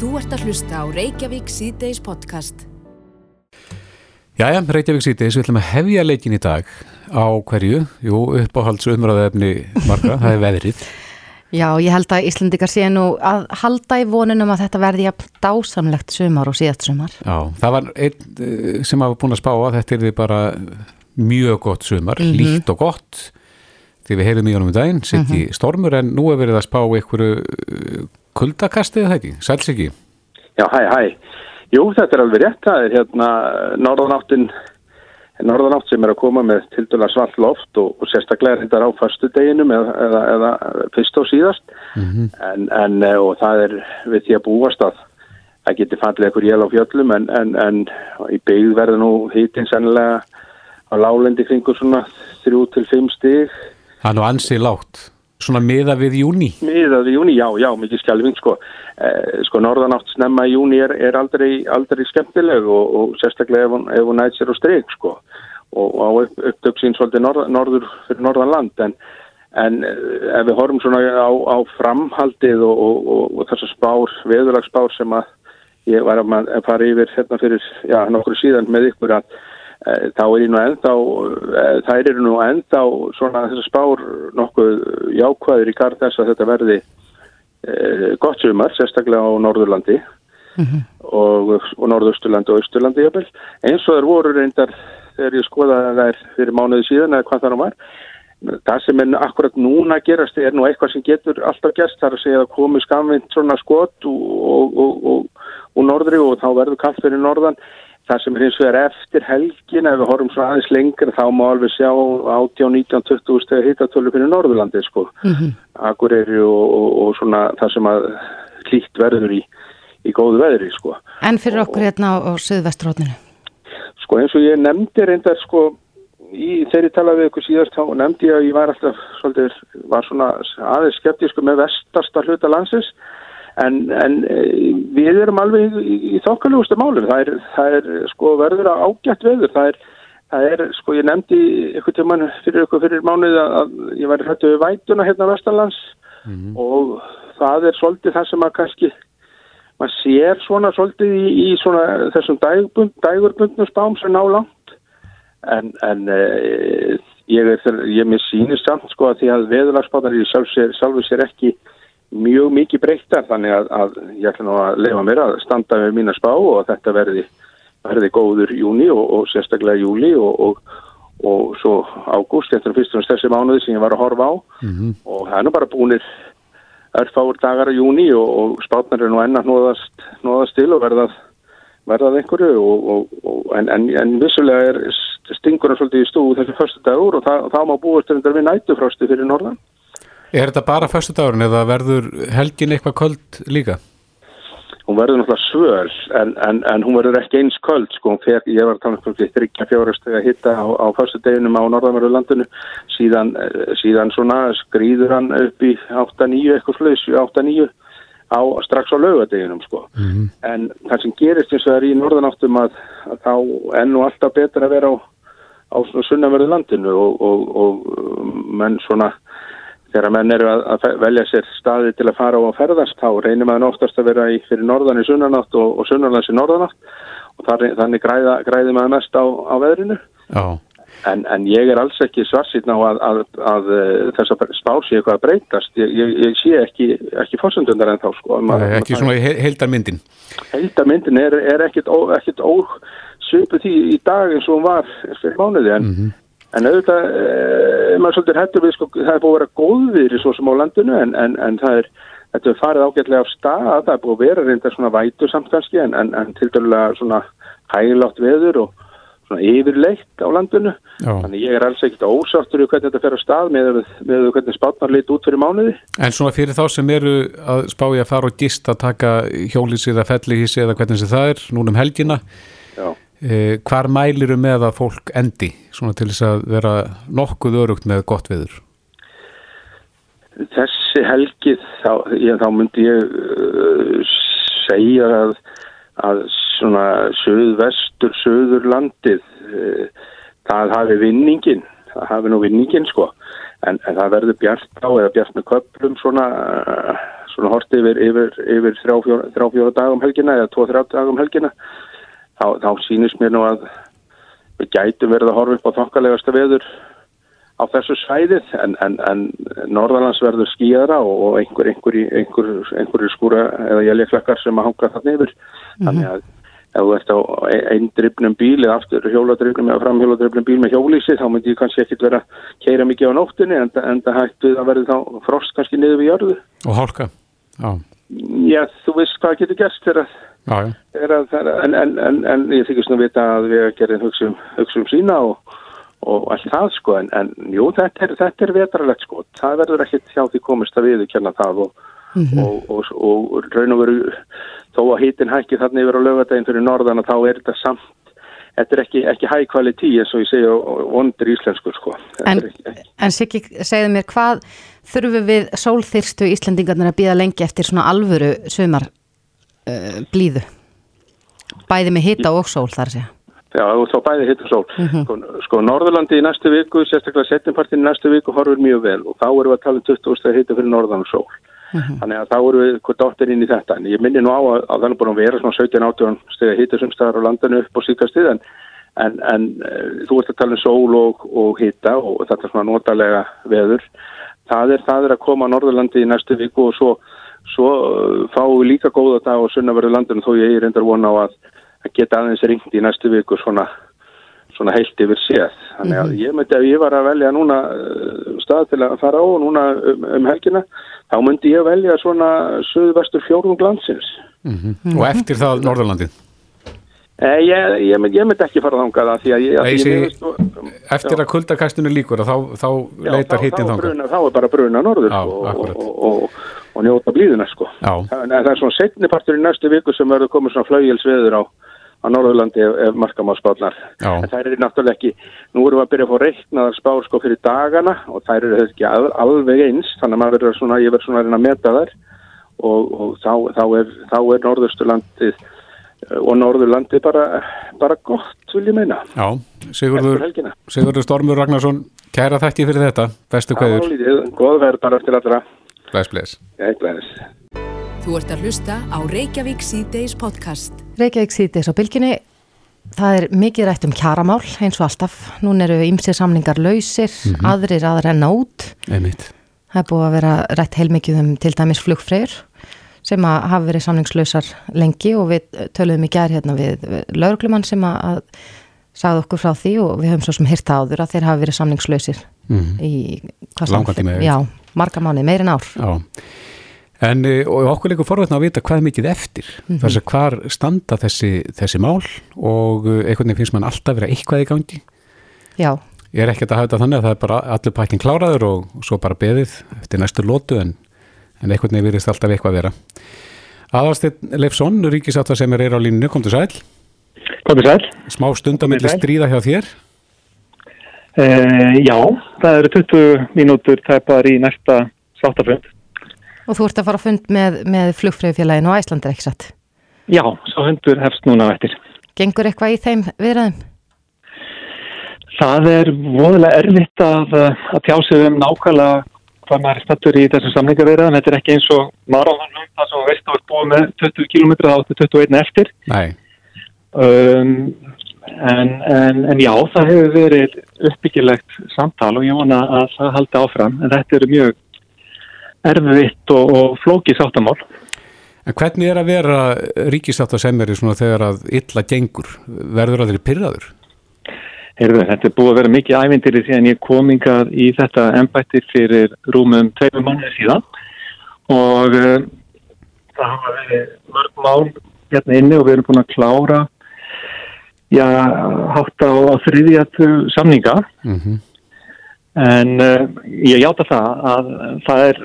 Þú ert að hlusta á Reykjavík síðdeis podcast. Jæja, Reykjavík síðdeis, við ætlum að hefja leikin í dag á hverju, jú, uppáhalds umræðaefni marga, það er veðrið. Já, ég held að Íslandikar sé nú að halda í vonunum að þetta verði að dásamlegt sumar og síðast sumar. Já, það var einn eh, sem hafa búin að spá að þetta er því bara mjög gott sumar, Mhm. líkt og gott því við heyrum í honum í daginn, sitt í Mhm. stormur en nú er verið að spá einhverju eh, kuldakastið það ekki, sæls ekki Já, hæ, hæ. Jú, þetta er alveg rétt. Það er hérna norðanáttin, norðanátt sem er að koma með til dæla svalt loft og, og sérstaklega er þetta á förstu deginum eða, eða, eða fyrst og síðast. en, en, eh, og það er við því að búast að það geti fallið eitthvað jél á fjöllum en, en, en í byggð verður nú hýtin sennilega á lálendi kringur svona 3-5 stig Það er nú ansi lágt, svona miða við júni Miðað í júni, já, já, mikið skjálfing sko. Eh, sko norðanátt snemma í júni er, er aldrei, aldrei skemmtileg og, og sérstaklega ef hún, hún nætt sér á streik sko. Og, á upp, upptöksín svolítið norð, norður fyrir norðan land en, en eh, ef við horfum svona á, á framhaldið og, og, og, þessar spár, veðurlagsspár sem að ég var að fara yfir hérna fyrir, já, nokkur síðan með ykkur að þá er nú ennþá, eh, þær eru nú ennþá svona þessar spár nokkuð jákvæður í garð þess að þetta verði eh, gott sumar, sérstaklega á Norðurlandi. Og, og Norðausturlandi og Austurlandi jafnvel. eins og þær voru reyndar þegar ég skoðaði þær fyrir mánuði síðan eða hvað það nú var. Það sem er akkurat núna að gerast er nú eitthvað sem getur alltaf gerst þar að segja að komi skamvind svona skot og, og, og, og, og norðri og þá verður kallt fyrir norðan það sem er hins vegar eftir helgin ef við horfum svo aðeins lengur þá má alveg sjá 18, 19, 20 stegar hittatölu fyrir Norðurlandi sko. Akureyri og, og, og svona það sem að klíkt verður í, í góðu veðri sko. En fyrir okkur hérna á, á Suðvestrótninu. sko eins og ég nefndi reyndar sko í þeirri talaði við ykkur síðast þá nefndi ég að ég var alltaf svolítið, var svona aðeins skeptísku með vestarsta hluta landsins en, en e, við erum alveg í, í, þokkalugustu málum. Það er, það er sko verður að ágætt veður. Það er, það er sko ég nefndi ykkur tíman fyrir ykkur fyrir mánuð að, að ég var hrættu við vætuna hérna vestarlands og það er svolítið það sem að kannski maður sér svona svolítið í, í svona þessum dagbund, dægurbundnum spám sem ná langt. En, en e, ég er ég mér sýnir samt sko að því að veðurlagsbátar í sjálf sér, sjálfu sér ekki mjög mikið breyttar þannig að, að ég ætla nú að lefa mér að standa með mína spá og að þetta verði, verði góður júni og, og sérstaklega júli og, og, og svo ágúst, þetta er fyrst og þessi mánuði sem ég var að horfa á og það er nú bara búinir örfáur dagar á júni og, og spátnar er nú enn að nóðast, nóðast til og verðað verðað einhverju og, og, og, en, en, en vissulega er stingur hann svolítið í stú þessi förstu dagur og það, það má búist reyndar við nætufrosti fyrir norðan. Er þetta bara föstudagurinn eða verður helgin eitthvað köld líka? Hún verður náttúrulega svöl en, en, en hún verður ekki eins köld sko, fer, ég var að tala um því þryggja fjárhast að hitta á, á förstu deginum á norðanverðu landinu síðan, eh, síðan svona skrýður hann upp í 8-9 eitthvað sluðis, 8-9 á, strax á laugadeginum sko. En það sem gerist eins og það er í norðanáttum að, að þá enn og alltaf betur að vera á, á svona sunnanverðu landinu og, og, og um, menn svona þegar menn eru að, að velja sér staði til að fara á að ferðast þá reynir maður oftast að vera í fyrir norðan í sunnanátt og, og sunnanlands í norðanátt. Og þar, þannig græða, græði maður mest á, á veðrinu. En, en ég er alls ekki svarsýtn á að, að, að, að þess að spá sé eitthvað að breytast. Ég, ég, ég sé ekki, ekki fórsöndundar en þá sko Nei, ekki svona í he- heildarmyndin. Heildarmyndin er, er ekkit, ó, ekkit ósvipuð því í dag eins og hún var fyrir mánuði en, en auðvitað e, maður svolítið hættur við sko, það er búið að vera góðviðri svo sem á landinu en, en, en það er þetta er farið ágætlega á stað það er búið að vera reynda svona vætur samt kannski en, en, en til dælulega svona hægilátt veður og svona yfirleitt á landinu Já. þannig ég er alls ekkit ósáttur í hvernig þetta fer á stað með, með hvernig spátnar lit út fyrir mánuði En svona fyrir þá sem eru að spá í að fara og gist að taka hjólísi eða fellihísi eða hvernig sem það er núna um helgina Já. Eh, hvar mæliru með að fólk endi svona til þess að vera nokkuð örugt með gott viður þessi helgi þá, ég, þá myndi ég uh, segja að, að svona söðvestur, söðurlandið uh, það hafi vinningin það hafi nú vinningin sko. En, en það verður bjart á eða bjart með köplum svona, svona hort yfir, yfir, yfir þrjá fjóra dagum helgina eða tvo þrjá dagum helgina þá, þá sýnist mér nú að við gætum verið að horfa upp á þokkalegasta veður á þessu svæðið en, en, en Norðalands verður skíðara og, og einhver, einhver, einhver, einhver skúra eða jæljaklakkar sem að hanga þarna yfir þannig að ef þú ert á einn drifnum bíl eða aftur hjóladrifnum eða framhjóladrifnum bíl með hjólísi þá myndi ég kannski ekkit vera að keira mikið á nóttinni en, en það hættu að verði þá frost kannski niður við jörðu. Og hálka, já. Já, þú veist hvað getur gæst þegar að, að en, en, en, en ég þykist nú vita að við gerum hugsa um, sína og, og allt það sko en jú, þetta er, þetta er vetralegt sko, það verður ekkit hjá því komist að við kenna það og, mm -hmm. og, og, og raun og veru þó að hýtin hækki þarna yfir á lögadaginn fyrir norðan og þá er þetta samt þetta er ekki, ekki high quality eins og ég segja vondur íslensku sko. En, en Siggi, segðu mér hvað þurfum við sólþyrstu Íslandingarnir að býða lengi eftir svona alvöru sumar uh, blíðu bæði með hita og sól þar sé Já, og þá bæði hitt og sól. Mm -hmm. sko, sko, Norðurlandi í næstu viku, sérstaklega setjumpartin í næstu viku, horfur mjög vel og þá erum við að tala um 20 steg hitta fyrir norðan og sól. Mm -hmm. Þannig að þá eru við hvort áttir inn í þetta en ég minni nú á að, að það er búin að vera svona 17-18 steg hittasumstæðar á landinu upp og síkastið en, en, en uh, þú ert að tala um sól og, og hitta og þetta er svona notalega veður það er, það er að koma Norðurlandi í næstu viku og svo, svo uh, fáum við líka góða dag á sunnaverðu landinu þó ég er reyndar vona á að, að geta aðeins ringt í næstu viku svona svona heilt yfir séð. Þannig að ég myndi að ég var að velja núna uh, stað til að fara á núna um, um helgina, þá myndi ég velja svona söðvestur fjórðum glansins. Mm -hmm. Og eftir það Norðurlandið? Eh, ég, ég, myndi, ég myndi ekki fara þángaða því að ég... Að ég veist, eftir já. að kuldakastunum líkur þá, þá já, leitar hittin þánga? Þá er bara bruna norður já, sko, og, og, og, og njóta blíðuna sko. Það, það er svona setnipartur í næstu viku sem verður komið svona flaugjelsveður á á Norðurlandi ef, ef markamáspáðnar. En þær eru náttúrulega ekki, nú erum við að byrja að fá reiknaðar spár sko fyrir dagana og þær eru ekki al, alveg eins, þannig að maður verður svona, ég verður svona að meta þær og, og þá, þá er, er Norðursturlandið og Norðurlandið bara, bara gott, vil ég meina. Já, Sigurður, Sigurður Stormur Ragnarsson, kæra þætti fyrir þetta, bestu kveður. Góð verð bara eftir allra. Bless, bless. Já, bless. Þú ert að hlusta á Reykjavík C-Days podcast. Reykjavík C-Days á bylginni. Það er mikið rætt um kjaramál eins og alltaf. Nún eru ymsið samlingar lausir, mm -hmm. aðrir að renna út. Einmitt. Það er búið að vera rætt heilmikið um til dæmis flugfreyr sem að hafa verið samlingslausar lengi og við töluðum í gerð hérna við lauruglumann sem að sagði okkur frá því og við höfum svo sem hýrta áður að þeir hafa verið samlingslausir mm -hmm. í langan tíma. Já, marga mánu, meirin ár. Já. En eh, okkur leikur forvætna að vita hvað er mikið eftir, mm -hmm. þess að hvar standa þessi, þessi mál og eh, einhvern veginn finnst mann alltaf vera eitthvað í gangi. Já. Ég er ekkert að hafa þetta þannig að það er bara allir pakkin kláraður og, og svo bara beðið eftir næstu lótu en, en einhvern veginn virðist alltaf eitthvað að vera. Aðalstinn Leifsson, ríkisátt sem er á línu, kom til sæl. Kom til sæl. Smá stundamilli stríða hjá þér. Uh, já, það eru 20 mínútur tæpar í næsta sáttafönd. Og þú ert að fara að fund með, með flugfröðufélaginu á Æslandir, ekki satt? Já, svo hundur hefst núna eftir. Gengur eitthvað í þeim viðræðum? Það er voðilega erfitt að, að tjásið um nákvæmlega hvað maður er stættur í þessum samlingavirðan. Þetta er ekki eins og marathónum, það sem veist að við búum með 20 km áttu 21 eftir. Nei. Um, en, en, en já, það hefur verið uppbyggilegt samtal og ég vona að það haldi áfram. En þetta eru mjög erfitt og, og flóki sáttamál. En hvernig er að vera ríkisáttasemjari þegar að illa gengur? Verður að þeirri pyrraður? Heyrðu, þetta er búið að vera mikið ævindir því að ég komingað í þetta ennbætti fyrir rúmum tveimum mánuði síðan og uh, það hafa verið mörg mál hérna inni og við erum búin að klára já, hátt á, á þriðjatu samninga mm -hmm. en uh, ég hjáta það að það er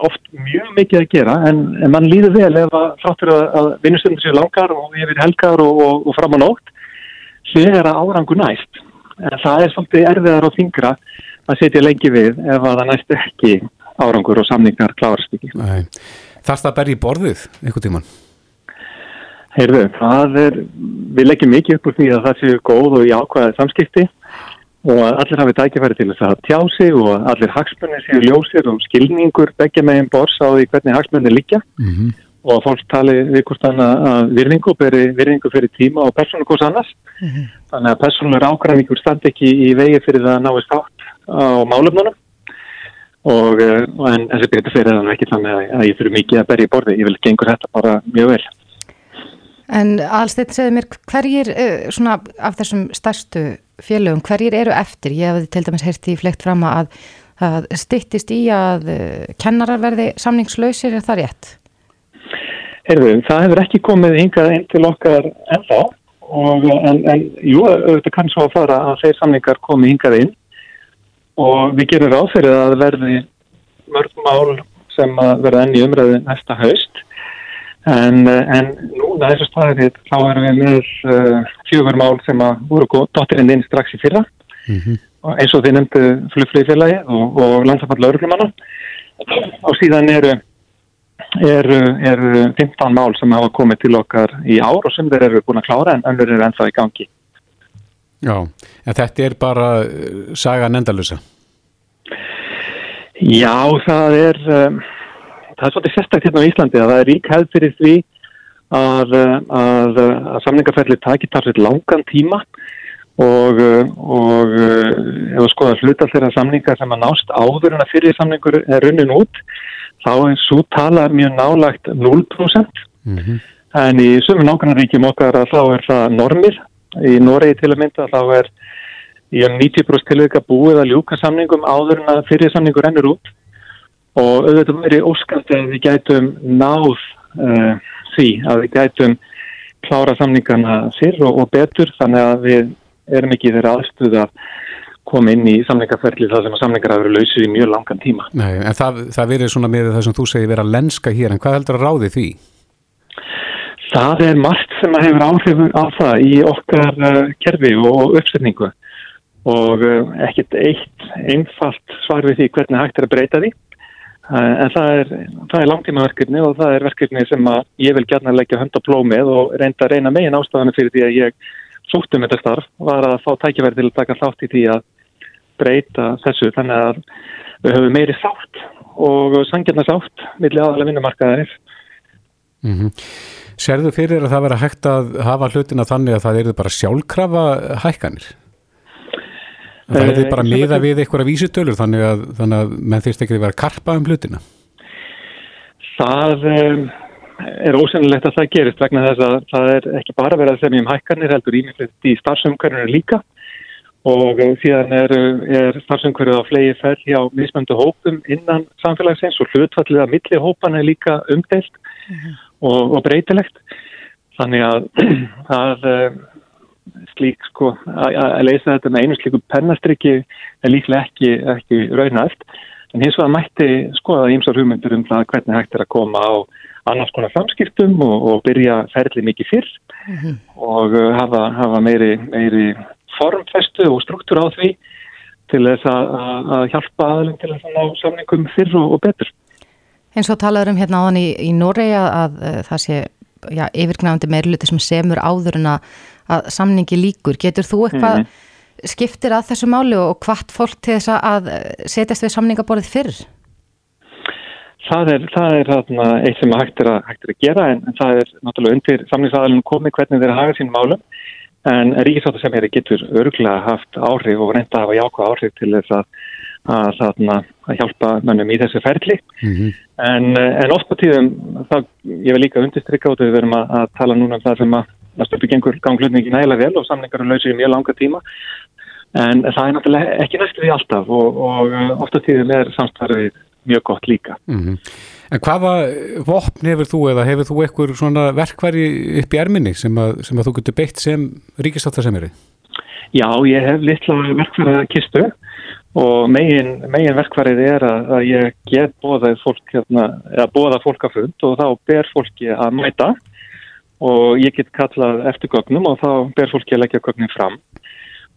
oft mjög mikið að gera en, en mann líður vel ef að fráttur að, að vinnustundir séu langar og yfir helgar og, og, og fram á nótt sér að árangu næst en það er svolítið erfiðar og þingra að setja lengi við ef að það næst ekki árangur og samningar klárast ekki Þarf það í borðið einhvern tíman? Heyrðu, það er við leggjum mikið upp úr því að það séu góð og í ákvæðið samskipti og að allir hafi tækifæri til þess að tjá sig og að allir hagsmunni séu ljósir og skilningur begja meginn bors á því hvernig hagsmunni líka Mm -hmm. og að fólk tali við hvort annað að virðingu beri virðingu fyrir tíma og persónu hvort annars. Þannig að persónulegur ágræningur standi ekki í vegi fyrir það að náist átt á málefnunum og eh, en þessi betur fyrir þannig ekki þannig að, ég þurfi mikið að berja í borði. Ég vil gengur þetta bara mjög vel. En Alsteinn segði mér, hverjir uh, svona af þessum stærstu félögum, hverjir eru eftir? Ég hefði til dæmis heyrti í flegt fram að það styttist í að uh, kennarar verði samningslausir, er það rétt? Heyrðu, það hefur ekki komið hingað inn til okkar ennþá og en, en jú, auðvitað kann svo að fara að þeir samningar komið hingað inn og við gerum ráð fyrir að verði mörg mál sem að verða enn í umræðu næsta haust en, eh, en núna þessu staðir þá erum við með uh, fjögur mál sem að voru dottirinn inn strax í fyrra og eins og þið nefndu flugflýfélagi og, og landsafall lauruglumanna og síðan eru eru er 15 mál sem hafa komið til okkar í ár og sem þeir eru búin að klára en önnur eru ennþá í gangi. Já, en þetta er bara uh, saga nendalusa. Já, það er um, það er svolítið sérstækt hérna á Íslandi að það er rík hefð fyrir því að, að, að samningarferðli taki tarfið langan tíma og, og ef við skoðum hluta þeirra samningar sem að nást áður en að fyrir samningur er runnin út þá er svo tala mjög nálagt 0% Mm -hmm. en í sömu nákvæmnaríkjum okkar að þá er það normið. Í Noregi til að mynda þá er í um 90% tilvika búið að ljúka samningum áður en að fyrir samningur ennur út og auðvitað verið óskandi að við gætum náð uh, því að við gætum klára samningarna fyrr og, og betur þannig að við erum ekki þeirra aðstuð að koma inn í samningarferðli þar sem að samningar hafa verið lausið í mjög langan tíma. Nei, en það, það verið svona með það sem þú segir vera lenska hér, en hvað heldur að ráði því? Það er margt sem að hefur áhrif á það í okkar uh, kerfi og uppsetningu og uh, ekkert eitt einfalt svar við því hvernig hægt er að breyta því en það er, það er langtímaverkefni og það er verkefni sem ég vil gætna leggja hönd á plómið og reynda að reyna megin ástafanu fyrir því að ég sótt um þetta starf var að fá tækjaverð til að taka þátt í því að breyta þessu þannig að við höfum meiri sátt og sangjarnar sátt millir aðalega vinnumarkaðarins. Mm -hmm. Serðu fyrir að það vera hægt að hafa hlutina þannig að það eru bara sjálfkrafa hækkanir? Það er bara miða við einhverja vísutölur þannig að, þannig að menn þýrst ekki að vera karpa um hlutina? Það um, er ósennilegt að það gerist vegna þess að það er ekki bara verið að semja um hækkanir heldur ímyndilegt í starfsumkörnum líka og síðan er, er starfsumkörðu á flegi ferð hjá mismöndu hópum innan samfélagsins og hlutfallið að milli hópan er líka umdelt mm -hmm. og, og breytilegt þannig að það slík sko að, leysa þetta með einu slíku pennastrykki er líklega ekki, ekki raunæft en hins vegar mætti skoða ímsar hugmyndur um það hvernig hægt er að koma á annars konar samskiptum og, og byrja ferli mikið fyrr mm -hmm. og uh, hafa, hafa meiri, meiri formfestu og struktúr á því til þess að, að hjálpa aðlum til að ná samningum fyrr og, og betur. Eins og talaður um hérna áðan í, í Noregi að, að það sé já, yfirgnafandi meirluti sem semur áður en að, að samningi líkur. Getur þú eitthvað mm -hmm. skiptir að þessu máli og hvart fólk til þess að setjast við samningaborðið fyrr? Það er, það er þarna, eitt sem hægt er, að, hægt er að gera en, en það er náttúrulega undir samningsaðalunum komið hvernig þeir hafa sín málum en ríkisáttu sem er getur örgulega haft áhrif og reynda að hafa jákvæð áhrif til þess að, að, þarna, að hjálpa mönnum í þessu ferli mm -hmm. en, en oft á tíðum það, ég vil líka undirstrykka út við verum að tala núna um það sem að stöpu gengur ganglutningi nægilega vel og samningar er lausið í mjög langa tíma en það er náttúrulega ekki næstu því alltaf og, og oft á tíðum er samstarfið mjög gott líka. Mm -hmm. En hvaða vopn hefur þú eða hefur þú eitthvað svona verkværi upp í erminni sem að, sem að þú getur beitt sem ríkistáttasemiri? Já, ég hef litla verkværi kistu og megin, megin verkværið er að, að ég get bóðað fólk, hérna, eða bóða fólk að fund og þá ber fólki að mæta og ég get kallað eftir gögnum og þá ber fólki að leggja gögnin fram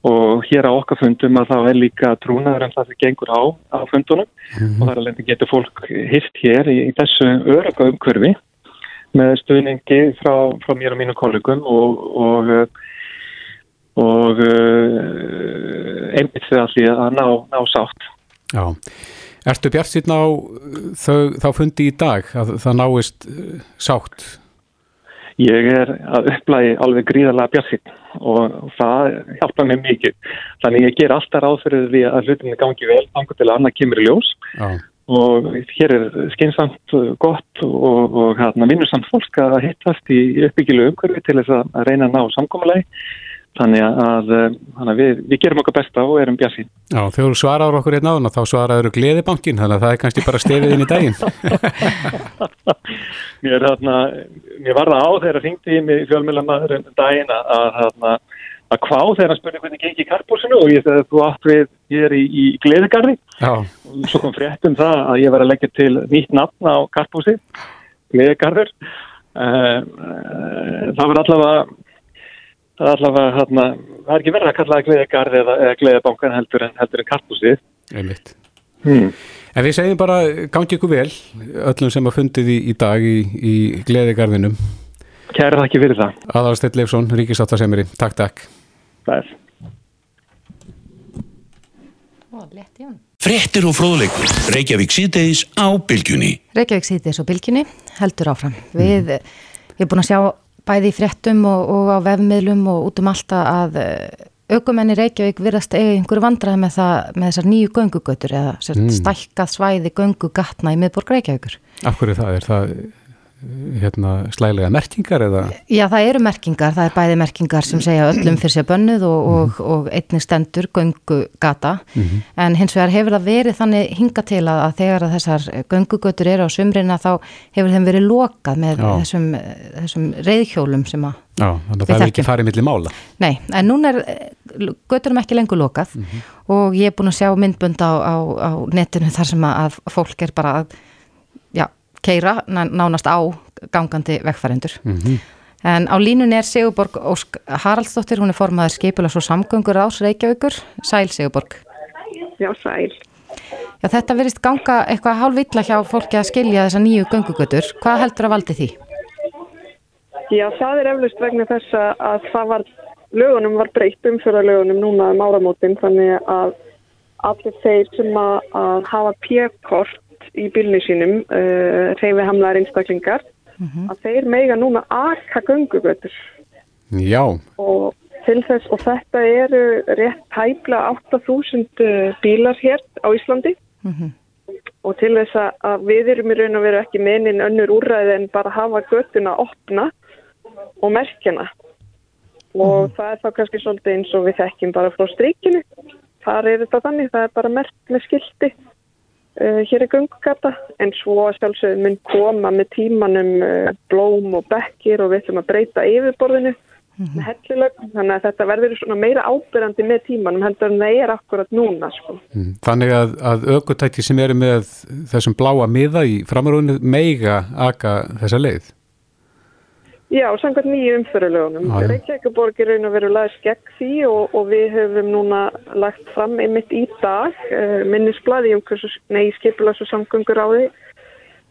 og hér á okkar fundum að þá er líka trúnaður en það sem gengur á á fundunum mm -hmm. og þar alveg getur fólk hirt hér í, í þessu öröka umhverfi með stuðningi frá, frá mér og mínu kollegum og, og, og uh, einmitt þegar því að ná, ná sátt. Já, ertu bjart síðan á þau, þá fundi í dag að það náist uh, sátt? Ég er að upplægi alveg gríðarlega bjart síðan og það hjálpa mér mikið. Þannig ég ger alltaf ráð fyrir því að hlutinni gangi vel, þannig til að annað kemur í ljós. Já og hér er skinsamt gott og, og hérna, vinnusamt fólk að hittast í uppbyggilu umhverfi til þess að reyna að ná samkómalagi þannig að, að við, við gerum okkar besta og erum bjassin. Já, þegar þú svaraður okkur einn áðan þá svaraður gleðibankin þannig að það er kannski bara stefið inn í daginn. mér, hérna, mér var það á þegar það ringti í mig fjölmjölamæður um daginn að hérna að hvað hann spurði hvernig gengi í karpúsinu og ég þegar þú átt við ég er í, í Gleðigarði og svo kom fréttum það að ég var að leggja til nýtt nafn á karpúsi Gleðigarður uh, uh, það var allavega það er allavega hérna, það er ekki verið að kalla það Gleðigarði eða, eða Gleðibankan heldur en, heldur en karpúsi Einmitt hmm. En við segjum bara gangi ykkur vel öllum sem að fundið í, í dag í, í Gleðigarðinum Kæra þakki fyrir það. Aðalsteit Leifsson, Ríkisáttasemiri. Takk, takk. Það er. Frettir og fróðleikur. Reykjavík síðdeis á bylgjunni. Reykjavík síðdeis á bylgjunni heldur áfram. Við, mm. ég er búin að sjá bæði í frettum og, og á vefmiðlum og út um alltaf að eh, aukumenni Reykjavík virðast eiga einhverju vandraði með, með þessar nýju göngugötur eða mm. stækkað svæði göngugatna í miðborg Reykjavíkur. Af hverju það er það? Hérna, slælega merkingar eða? Já, það eru merkingar, það er bæði merkingar sem segja öllum fyrir sér bönnuð og, mm. og, og einnig stendur göngugata mm -hmm. en hins vegar hefur það verið þannig hinga til að, að þegar að þessar göngugötur eru á sumrina þá hefur þeim verið lokað með þessum, þessum reyðhjólum sem að Já, þannig að það er ekki farið millir mála Nei, en núna er göturum ekki lengur lokað mm -hmm. og ég er búin að sjá myndbund á, á, á netinu þar sem að fólk er bara að keira nánast á gangandi vegfærendur. Mm -hmm. En á línun er Sigurborg Ósk Haraldsdóttir, hún er formaður skeipulas og samgöngur ás Reykjavíkur. Sæl Sigurborg. Já, sæl. Já, þetta verist ganga eitthvað hálfvilla hjá fólki að skilja þessa nýju göngugötur. Hvað heldur að valdi því? Já, það er eflust vegna þess að það var, lögunum var breytt umfjörðarlögunum núna um áramótin, þannig að allir þeir sem að, að hafa pjekort í bílni sínum uh, eh, reyfi hamlaðar einstaklingar mm -hmm. að þeir meiga núna akka gungugötur Já og til þess og þetta eru rétt hæfla 8000 bílar hér á Íslandi mm -hmm. og til þess að við erum í raun og veru ekki menin önnur úrræði en bara hafa götuna opna og merkjana og mm -hmm. það er þá kannski svolítið eins og við þekkjum bara frá strykinu þar er þetta þannig, það er bara merk með skildi Uh, hér er gungugata en svo sjálfsögum mun koma með tímanum uh, blóm og bekkir og við ætlum að breyta yfirborðinu mm -hmm. með hellulög þannig að þetta verður svona meira ábyrjandi með tímanum heldur en það er akkurat núna sko. mm. Þannig að, að aukutæki sem eru með þessum bláa miða í framrúinu meiga aka þessa leið? Já, samkvæmt nýju umfyrirlögunum. Reykjavíkuborg er raun og veru lagst gegn því og, og við höfum núna lagt fram einmitt í dag uh, minnisbladi um nei, skipilags og samgöngur á því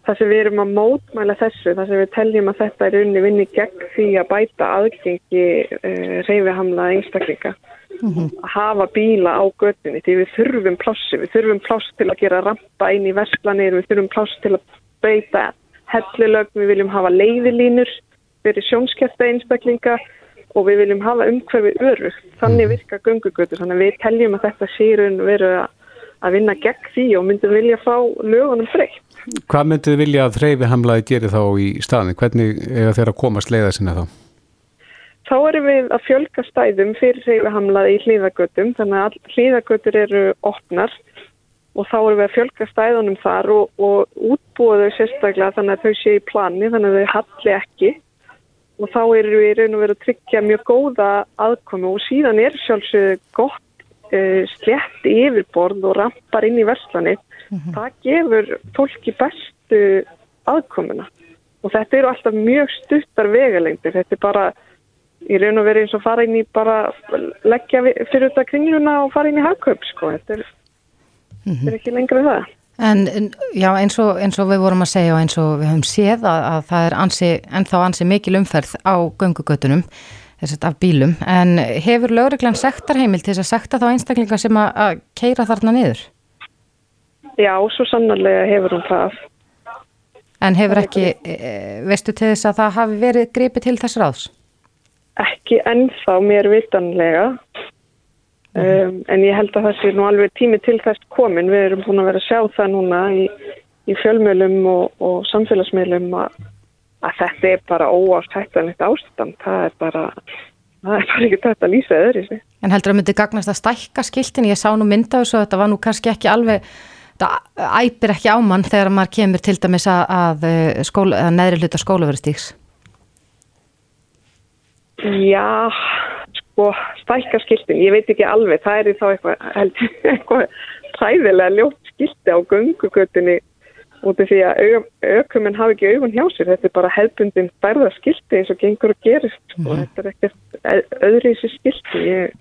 þar sem við erum að mótmæla þessu, þar sem við teljum að þetta er unni vinni gegn því að bæta aðgengi uh, reyfihamlaða einstaklinga. Mm -hmm. Að hafa bíla á göttunni því við þurfum plássi, við þurfum pláss til að gera rampa inn í versklanir, við þurfum pláss til að beita hellilög, við viljum hafa leiðilínur fyrir sjónskjæfta einstaklinga og við viljum hafa umhverfi öru. Þannig mhm. virka gungugötur. Þannig að við teljum að þetta sérun veru að vinna gegn því og myndum vilja fá lögunum breytt. Hvað myndið vilja að þreyfi hamlaði geri þá í staðin? Hvernig er þeirra komast leiða sinna þá? Þá erum við að fjölga stæðum fyrir þreyfi hamlaði í hlýðagötum. Þannig að hlýðagötur eru opnar og þá erum við að fjölga stæðunum þar og, og útbúa þau sérstaklega þannig að þau sé í plani þannig að þau halli ekki og þá erum við raun og verið að tryggja mjög góða aðkomi og síðan er sjálfsög gott uh, slett yfirborð og rampar inn í verslanir. Mm -hmm. Það gefur fólki bestu aðkomuna og þetta eru alltaf mjög stuttar vegalengdir. Þetta er bara í raun og verið eins og fara inn í bara leggja fyrir þetta kringluna og fara inn í hagkaup sko. Þetta er, mm -hmm. er ekki lengra það. En já, eins og, eins og við vorum að segja og eins og við höfum séð að, að það er ansi, ennþá ansi mikil umferð á göngugötunum. þess að af bílum, en hefur lögreglan sektarheimil til þess að sekta þá einstaklinga sem að, að keira þarna niður? Já, svo sannarlega hefur hún það. En hefur ekki, e, veistu til þess að það hafi verið gripið til þess ráðs? Ekki ennþá mér vitanlega, um, en ég held að það sé nú alveg tími til þess komin. Við erum búin að vera að sjá það núna í, í fjölmjölum og, og samfélagsmiðlum að, að þetta er bara óástættanlegt ástand. Það er bara, það er bara ekki þetta að lýsa öðru sig. En heldur að myndi gagnast að stækka skiltin, ég sá nú mynda þessu að þetta var nú kannski ekki alveg þetta æpir ekki á mann þegar maður kemur til dæmis að, að, skóla, að neðri hluta skólaverðstíks? Já, sko, stækkarskiltin, ég veit ekki alveg, það er þá eitthvað, eitthvað sæðilega ljótt skilti á gungugötunni út af því að aukumenn hafi ekki augun hjá sér, þetta er bara hefbundin stærðarskilti eins og gengur og gerist, mm -hmm. þetta er ekkert öðri þessi skilti, ég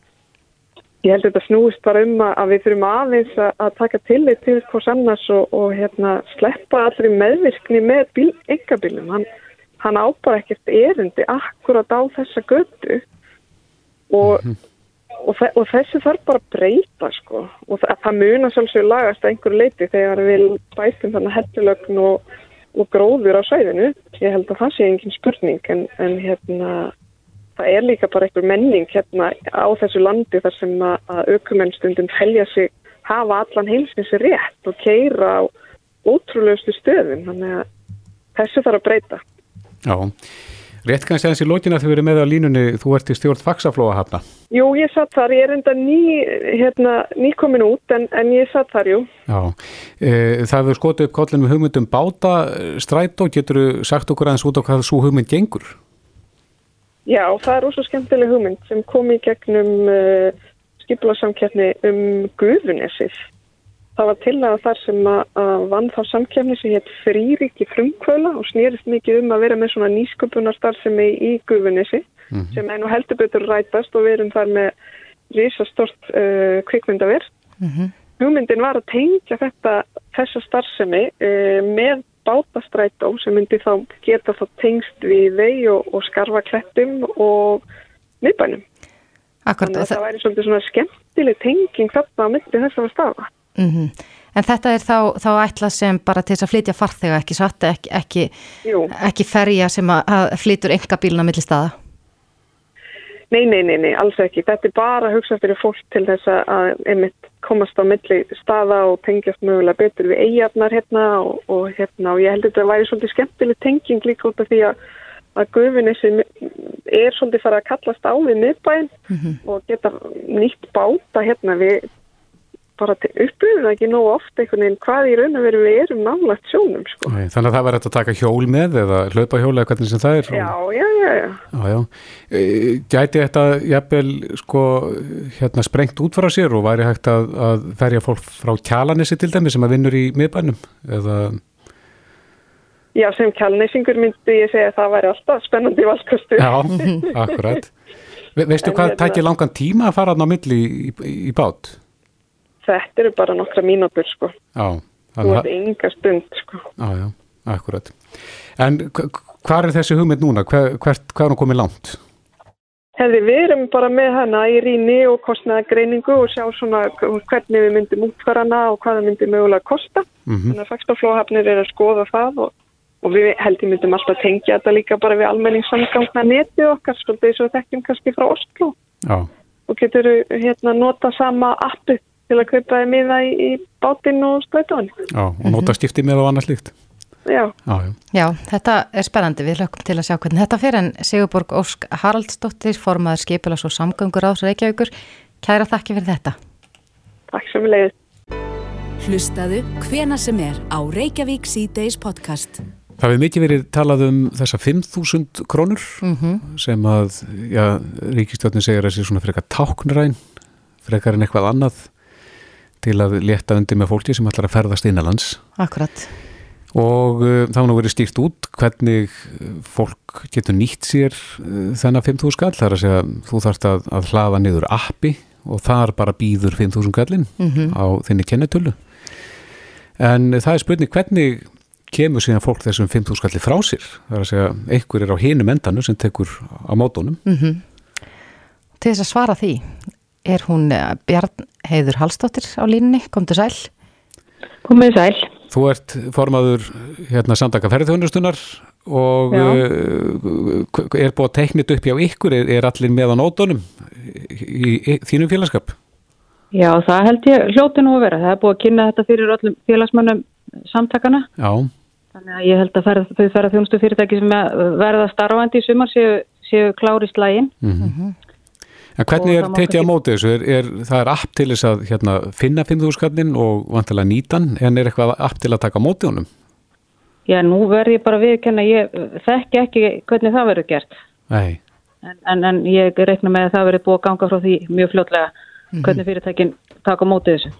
Ég held að þetta snúist bara um að við þurfum aðeins að taka tillit til hvers annars og, og hérna, sleppa allri meðvirkni með bíl, engabílum. Hann, hann ábara ekkert erindi akkurat á þessa götu og, mm -hmm. og, og þessi þarf bara að breyta sko. Og það, það muna svolítið lagast að einhverju leiti þegar við bætum þannig hellulögn og gróður á sæðinu. Ég held að það sé engin spurning en, en hérna það er líka bara einhver menning hérna á þessu landi þar sem að aukumennstundum helja sig hafa allan heimsins rétt og keira á ótrúleustu stöðum þannig að þessu þarf að breyta Já, rétt kannski aðeins í lókina þegar við erum með á línunni, þú ert í stjórn faksaflóa hafna Jú, ég satt þar, ég er enda ný, hérna, ný komin út en, en ég satt þar, jú Já, e, það hefur skotið upp kollin með hugmyndum báta stræt og getur þú sagt okkur aðeins út á hvað svo hugmynd gengur? Já, það er ósað skemmtileg hugmynd sem kom í gegnum uh, skipulasamkjafni um Guðunessið. Það var til að þar sem að, að vann þá samkjafni sem hétt Frýriki frumkvöla og snýrist mikið um að vera með svona nýsköpunarstarfsemi í Guðunessi mm -hmm. sem einu heldur betur rætast og við erum þar með risastort uh, kvikmyndaverð. Mm -hmm. Hugmyndin var að tengja þetta, þessa starfsemi uh, með bátastrætó sem myndi þá geta þá tengst við þeir og, og skarfa klettum og miðbænum. Akkurat. Þannig að það væri svolítið svona skemmtileg tenging þarna á myndi þess að stafa. Mm -hmm. En þetta er þá, þá ætlað sem bara til þess að flytja farþega ekki satt, ekki, ekki, ekki ferja sem að, flytur enga bíluna millir staða? Nei, nei, nei, nei, alls ekki. Þetta er bara að hugsa fyrir fólk til þess að einmitt komast á milli staða og tengjast mögulega betur við eigarnar hérna og, og hérna og ég held að þetta væri svolítið skemmtileg tenging líka út af því að að gufinissi er svolítið fara að kallast á við miðbæinn mm -hmm. og geta nýtt báta hérna við bara upplifum það ekki nógu ofta einhvern veginn hvað í raun og veru við erum nálægt sjónum sko. Æ, Þannig að það verður að taka hjól með eða hlaupa hjól eða hvernig sem það er Já, já, já, já. já, já. E, Gæti þetta jafnvel sko hérna sprengt út frá sér og væri hægt að, að ferja fólk frá kjalanissi til dæmi sem að vinnur í miðbænum eða Já, sem kjalanissingur myndi ég segja að það væri alltaf spennandi valkostu Já, akkurat Ve Veistu hvað hérna- tækir langan tíma að fara á milli í, í, í bát? Þetta eru bara nokkra mínútur sko. Já. Þú ert ynga stund sko. Já, já, akkurat. En hvað er þessi hugmynd núna? Hver, hvert, hvað er hún komið langt? Hefði, við erum bara með hana í ríni og kostnaða greiningu og sjá svona hvernig við myndum útfærana og hvað það myndi mögulega kosta. Mm -hmm. Þannig að fagstáflóhafnir er að skoða það og, og við heldum myndum alltaf tengja þetta líka bara við almenningssamgangna netið okkar, svolítið eins og þekkjum kannski frá Oslo. Já. Og getur hérna nota sama appu til að kaupa þið miða í, í bátinn og strætóin. Já, og nota skipti með og annars líkt. Já. Já, já. Já, þetta er spennandi. Við hlökkum til að sjá hvernig þetta fyrir en Sigurborg Ósk Haraldsdóttir, formaður skipilas og samgöngur ás Reykjavíkur. Kæra þakki fyrir þetta. Takk sem við leiðum. Hlustaðu hvena sem er á Reykjavík C-Days podcast. Það hefur mikið verið talað um þessa 5.000 krónur mm -hmm. sem að, já, Ríkistjóðin segir að það sé svona frekar táknræn, frekar en eitthvað annað til að leta undir með fólki sem ætlar að ferðast innanlands. Akkurat. Og uh, þá nú verið stýrt út hvernig fólk getur nýtt sér uh, þennan 5.000 skall. Það er að segja þú þarfst að, að hlaða niður appi og þar bara býður 5.000 skallin mm -hmm. á þinni kennetölu. En það er spurning hvernig kemur síðan fólk þessum 5.000 skalli frá sér. Það er að segja einhver er á hinum endanu sem tekur á mótónum. Mm -hmm. til þess að svara því er hún eh, Bjarn Heiður Hallstóttir á línunni, kom til sæl. Komið sæl. Þú ert formaður hérna samtaka ferðhjónustunar og uh, er búið að teknit upp hjá ykkur, er, er allir með á nótunum í, í þínum félagskap? Já, það held ég hljóti nú að vera. Það er búið að kynna þetta fyrir öllum félagsmönnum samtakana. Já. Þannig að ég held að ferð, þau ferða þjónustu fyrirtæki sem verða starfandi í sumar séu, séu klári slægin. Mm -hmm. En hvernig er tekið á móti þessu? Er, er, það er app til þess að hérna, finna 5.000 skallin og vantilega nýtan en er eitthvað app til að taka móti honum? Já, nú verð ég bara viðkenna, ég þekki ekki hvernig það verður gert. Nei. En, en, en ég reikna með að það verður búið að ganga frá því mjög fljótlega hvernig fyrirtækin taka móti þessu.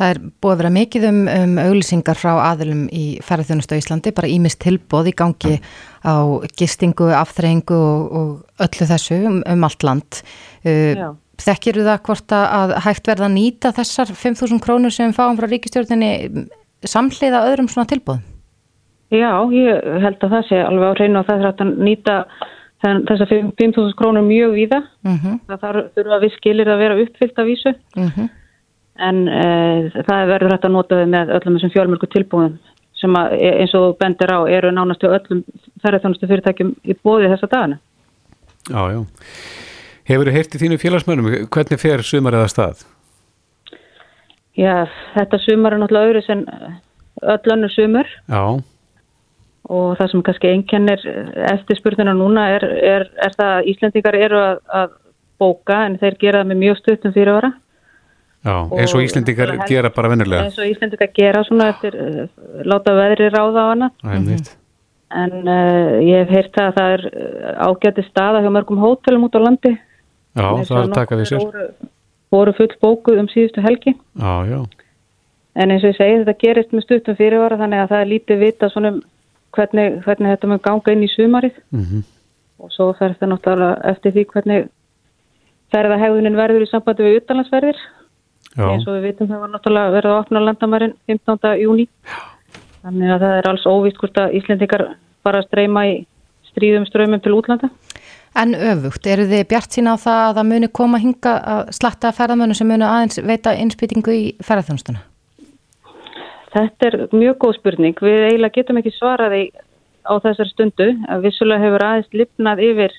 Það er búið að vera mikið um, um auglýsingar frá aðlum í ferðarþjónustu á Íslandi, bara ímist tilbóð í gangi á gistingu, afþreyingu og, og öllu þessu um, um allt land. Uh, Þekkir það hvort að hægt verða að nýta þessar 5.000 krónur sem fáum frá ríkistjórninni samhliða öðrum svona tilbóð? Já, ég held að það sé alveg á hreinu og það er að nýta þessar 5.000 krónur mjög víða. Uh -huh. Það þurfa við skilir að vera uppfyllt af vísu. Uh -huh en e, það verður hægt að nota þau með öllum þessum fjölmjölku tilbúðum sem að, eins og bendir á eru nánastu öllum ferðarþjónustu fyrirtækjum í bóði þessa dagana. Já, já. Hefur þið heyrtið þínu félagsmönum? Hvernig fer sumar eða stað? Já, þetta sumar er náttúrulega öðru sem öll önnur sumar. Já. Og það sem kannski einkennir eftirspurnina núna er, er, er það að Íslendingar eru að, að bóka en þeir gera það með mjög stuttum fyrirvara. Já, eins og Íslendingar og gera bara vennilega. Eins og Íslendingar gera svona eftir uh, láta veðri ráða á hana. Það er mitt. En uh, ég hef heyrt að það er ágæti staða hjá mörgum hótelum út á landi. Já, það er að taka við sér. Voru, voru full bókuð um síðustu helgi. Já, já. En eins og ég segi þetta gerist með stuttum fyrirvara þannig að það er lítið vita svona um hvernig, hvernig þetta mun ganga inn í sumarið. Mm -hmm. Og svo fer það náttúrulega eftir því hvernig ferðahegðunin verður í sambandi við utanlandsferðir. Já. eins og við vitum það var náttúrulega verið að opna landamærin 15. júni þannig að það er alls óvíst hvort að Íslendingar bara streyma í stríðum ströymum til útlanda En öfugt, eru þið bjart sína á það að það muni koma hinga að slatta ferðamönu sem muni aðeins veita innspýtingu í ferðarþjónustuna? Þetta er mjög góð spurning við eiginlega getum ekki svaraði á þessar stundu að vissulega hefur aðeins lifnað yfir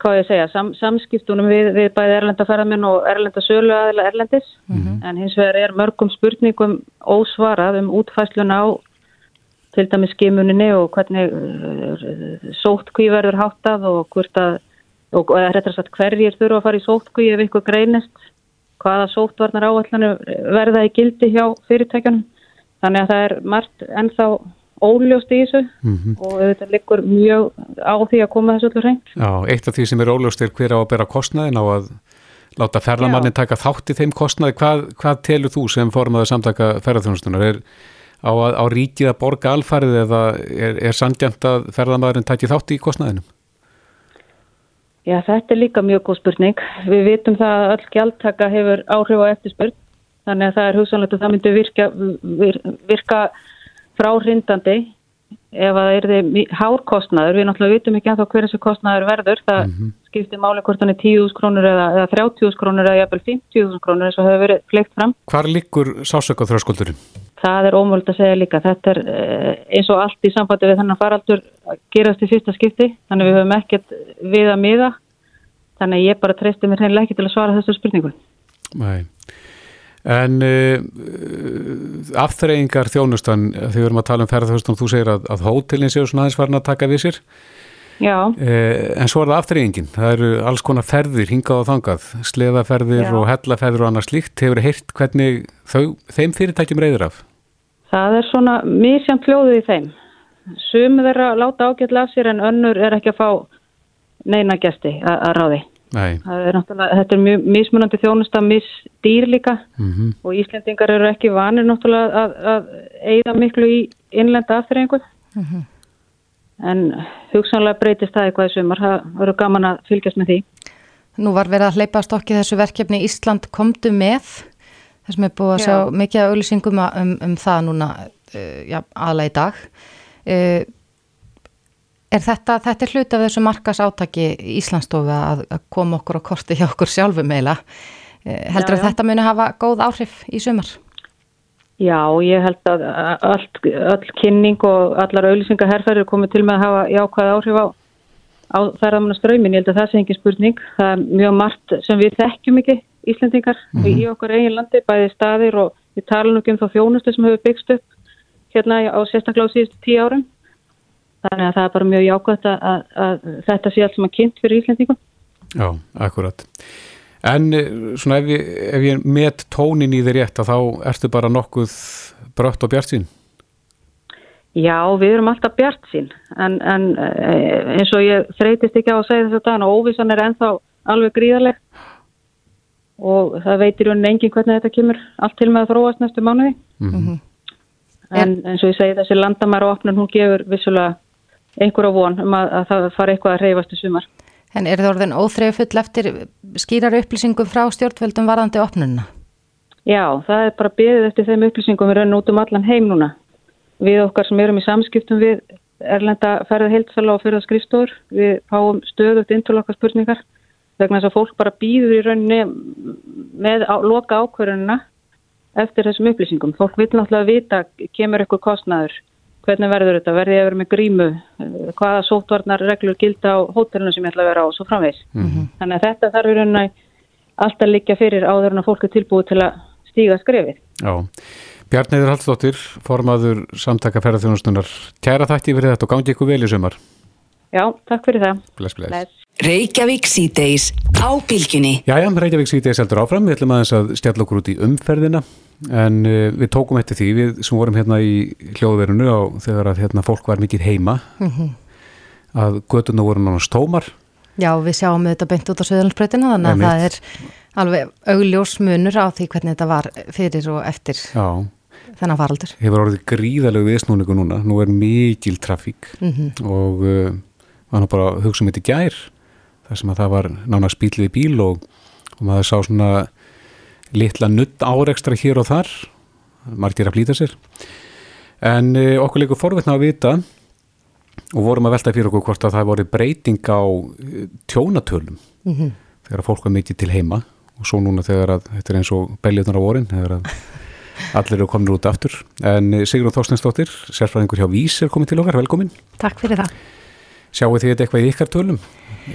hvað ég segja, sam, samskiptunum við, við bæði erlenda ferðarminn og erlenda sölu aðeila erlendis, mm -hmm. en hins vegar er mörgum spurningum ósvarað um útfæslun á til dæmis skimuninni og hvernig uh, sóttkví verður háttað og hvort að, og eða sagt, hverjir þurfa að fara í sóttkví ef ykkur greinist, hvaða sóttvarnar áallanir verða í gildi hjá fyrirtækjanum, þannig að það er margt ennþá óljóst í þessu mm -hmm. og þetta liggur mjög á því að koma þessu öllu hreint. Já, eitt af því sem er óljóst er hver á að bera kostnaðin á að láta ferðamannin taka þátt í þeim kostnaði. Hvað, hvað telur þú sem formaður samtaka ferðarþjónustunar? Er á, á ríkið að borga alfarið eða er, er sandjant að ferðamannin taki þátt í kostnaðinum? Já, þetta er líka mjög góð spurning. Við vitum það að öll gjaldtaka hefur áhrif á eftirspurn, þannig að það er hugsanlegt að það myndi virka, vir, virka fráhrindandi ef að það er því hárkostnaður, við náttúrulega vitum ekki að þá hverjum þessi kostnaður verður, það mm -hmm. skiptir máli hvort hann er 10.000 krónur eða, eða 30.000 krónur eða jafnvel 50.000 krónur eins og hefur verið fleikt fram. Hvar liggur sásöka þröskuldurinn? Það er ómöld að segja líka, þetta er eh, eins og allt í sambandi við þannig að faraldur gerast í fyrsta skipti, þannig við höfum ekkert við að miða, þannig ég bara treysti mér hreinlega ekki til að svara þessu spurningun. Nei. En uh, afþreyingar þjónustan, þegar við erum að tala um ferðarþjónustan, þú segir að, að hótelin séu svona aðeins farin að taka við sér. Já. Uh, en svo er það afþreyingin. Það eru alls konar ferðir, hingað og þangað, sleðaferðir Já. og hellaferðir og annað slíkt. Hefur þið heyrt hvernig þau, þeim fyrirtækjum reyður af? Það er svona mísjant fljóðið í þeim. Sumið er að láta ágætla af sér en önnur er ekki að fá neina gæsti að ráði. Er þetta er mjög mismunandi þjónusta misdýr líka mm -hmm. og Íslendingar eru ekki vanir náttúrulega að, að eigða miklu í innlenda afturrengu mm -hmm. en hugsanlega breytist það eitthvað í sumar, það verður gaman að fylgjast með því. Nú var verið að hleypa stokki þessu verkefni Ísland komdu með þessum er búið að sjá já. mikið að auðlýsingum um, um það núna uh, já, aðla í dag uh, Er þetta, þetta er hluti af þessu markas átaki Íslandsstofu að, að koma okkur á korti hjá okkur sjálfum eila. Heldur já, já. að þetta muni hafa góð áhrif í sumar? Já, ég held að allt, all kynning og allar auðlýsingaherferðir komið til með að hafa jákvæð áhrif á, á ferðamannaströymin. Ég held að það sé engin spurning. Það er mjög margt sem við þekkjum ekki Íslandingar mm -hmm. í okkar eigin landi, bæði staðir og við tala nú ekki um þá þjónustu sem hefur byggst upp hérna á sérstaklega á síðustu tíu árum. Þannig að það er bara mjög jákvæmt að, að, að þetta sé allt sem að kynnt fyrir Íslandingum. Já, akkurat. En eh, svona ef ég, ef ég met tónin í þér rétt að þá ertu bara nokkuð brött og bjart sín? Já, við erum alltaf bjart sín en, en eh, eins og ég þreytist ekki á að segja þess að dana óvissan er ennþá alveg gríðaleg og það veitir jo engin hvernig þetta kemur allt til með að þróast næstu mánuði. Mm -hmm. En eins og ég segi þessi landamæra opnun hún gefur vissulega einhverja von um að, að það fara eitthvað að reyfast í sumar. En er það orðin óþreyju full eftir skýrar upplýsingum frá stjórnveldum varðandi opnunna? Já, það er bara beðið eftir þeim upplýsingum við raun út um allan heim núna. Við okkar sem erum í samskiptum við erlenda ferða heilsala og ferða skrifstóður, við fáum stöðugt inn til okkar spurningar vegna þess að fólk bara býður í rauninni með á, loka ákverðunina eftir þessum upplýsingum. Fólk vil náttúrulega vita, kemur eitthvað kostnaður hvernig verður þetta, verður ég að vera með grímu? Eh, hvaða sótvarnar reglur gilda á hótelinu sem ég ætla að vera á og svo framvegs mm -hmm. þannig að þetta þarf í rauninni alltaf líka fyrir áður en að fólk er tilbúið til að stíga skrefið. Já, Bjarniður Hallstóttir formaður samtaka ferðarþjónustunar kæra þætti fyrir þetta og gangi ykkur vel í sumar. Já, takk fyrir það. Bless, bless. Reykjavík síðdeis á bylginni Jæja, Reykjavík síðdeis heldur áfram. Við ætlum aðeins að stjalla okkur út í umferðina en uh, við tókum eftir því við sem vorum hérna í hljóðverunu á þegar að hérna fólk var mikið heima mm -hmm. að göduna voru náttúrulega stómar Já, við sjáum þetta beint út á söðansbreytina þannig að það er alveg augljós munur á því hvernig þetta var fyrir og eftir Já. þennan faraldur Hefur orðið gríðalegu viðsnúningu núna nú er mikil trafík mm -hmm. og uh, var nú bara hugsa um þetta gær þar sem að það var nána spílið í bíl og, og maður sá svona litla nutt áreikstra hér og þar. Margir að flýta sér. En e, okkur líka forveitna að vita og vorum að velta fyrir okkur hvort að það voru breyting á e, tjónatölum. Mm -hmm. þegar fólk var mikið til heima og svo núna þegar að þetta er eins og beljöðnar á vorin þegar að allir eru komin út aftur. En e, Sigrun Þorstensdóttir, sérfræðingur hjá Vís er komið til okkar, velkomin. Takk fyrir það. Sjáu þið eitthvað í ykkar tölum?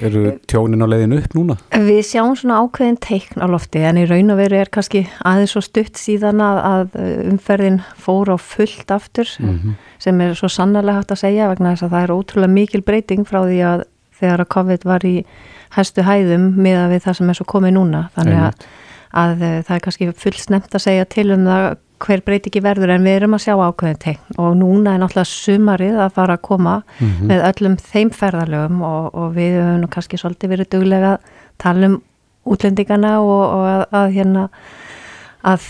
Eru tjónin á leiðinu upp núna? Við sjáum svona ákveðin teikn á lofti en í raun og veru er kannski aðeins svo stutt síðan að, að umferðin fór á fullt aftur mm -hmm. sem er svo sannarlega hægt að segja vegna þess að það er ótrúlega mikil breyting frá því að þegar að COVID var í hæstu hæðum miða við það sem er svo komið núna þannig að, að það er kannski full snemt að segja til um það hver breyti ekki verður en við erum að sjá ákveðin tegn og núna er náttúrulega sumarið að fara að koma mm -hmm. með öllum þeim ferðalögum og, og við höfum nú kannski svolítið verið duglega að tala um útlendingana og, og að, að hérna að